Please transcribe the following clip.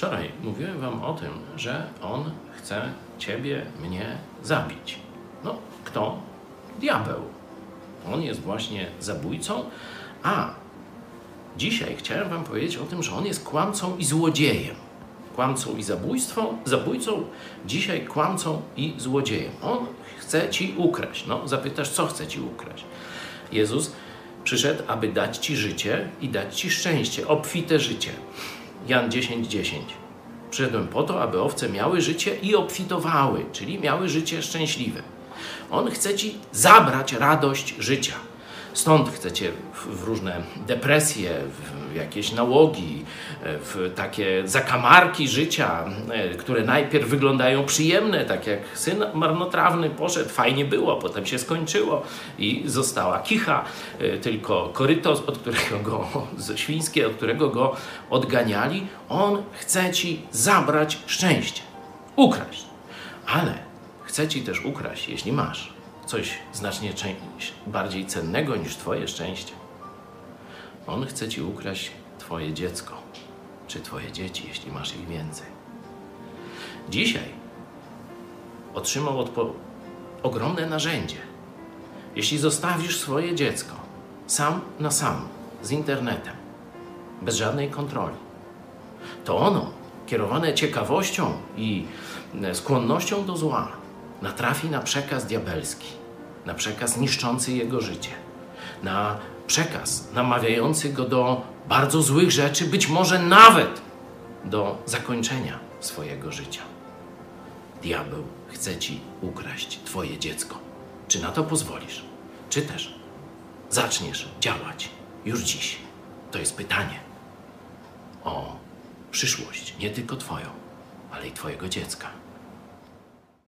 Wczoraj mówiłem Wam o tym, że on chce Ciebie, mnie zabić. No, kto? Diabeł. On jest właśnie zabójcą, a dzisiaj chciałem Wam powiedzieć o tym, że on jest kłamcą i złodziejem. Kłamcą i zabójstwą, zabójcą, dzisiaj kłamcą i złodziejem. On chce Ci ukraść. No, zapytasz, co chce Ci ukraść? Jezus przyszedł, aby dać Ci życie i dać Ci szczęście, obfite życie. Jan 10:10. 10. Przyszedłem po to, aby owce miały życie i obfitowały, czyli miały życie szczęśliwe. On chce ci zabrać radość życia. Stąd chcecie w, różne depresje, w jakieś nałogi, w takie zakamarki życia, e, które najpierw wyglądają przyjemne, tak jak syn marnotrawny poszedł, fajnie było, potem się skończyło i została kicha, e, tylko koryto, od którego go, świńskie, od którego go odganiali. On chce ci zabrać szczęście, ukraść. Ale chce ci też ukraść, jeśli masz coś znacznie bardziej cennego niż Twoje szczęście. On chce Ci ukraść Twoje dziecko, czy Twoje dzieci, jeśli masz ich więcej. Dzisiaj otrzymał ogromne narzędzie. Jeśli zostawisz swoje dziecko sam na sam z internetem, bez żadnej kontroli, to ono, kierowane ciekawością i skłonnością do zła, natrafi na przekaz diabelski na przekaz niszczący jego życie, na przekaz namawiający go do bardzo złych rzeczy, być może nawet do zakończenia swojego życia. Diabeł chce ci ukraść Twoje dziecko. Czy na to pozwolisz? Czy też zaczniesz działać już dziś? To jest pytanie o przyszłość, nie tylko Twoją, ale i Twojego dziecka.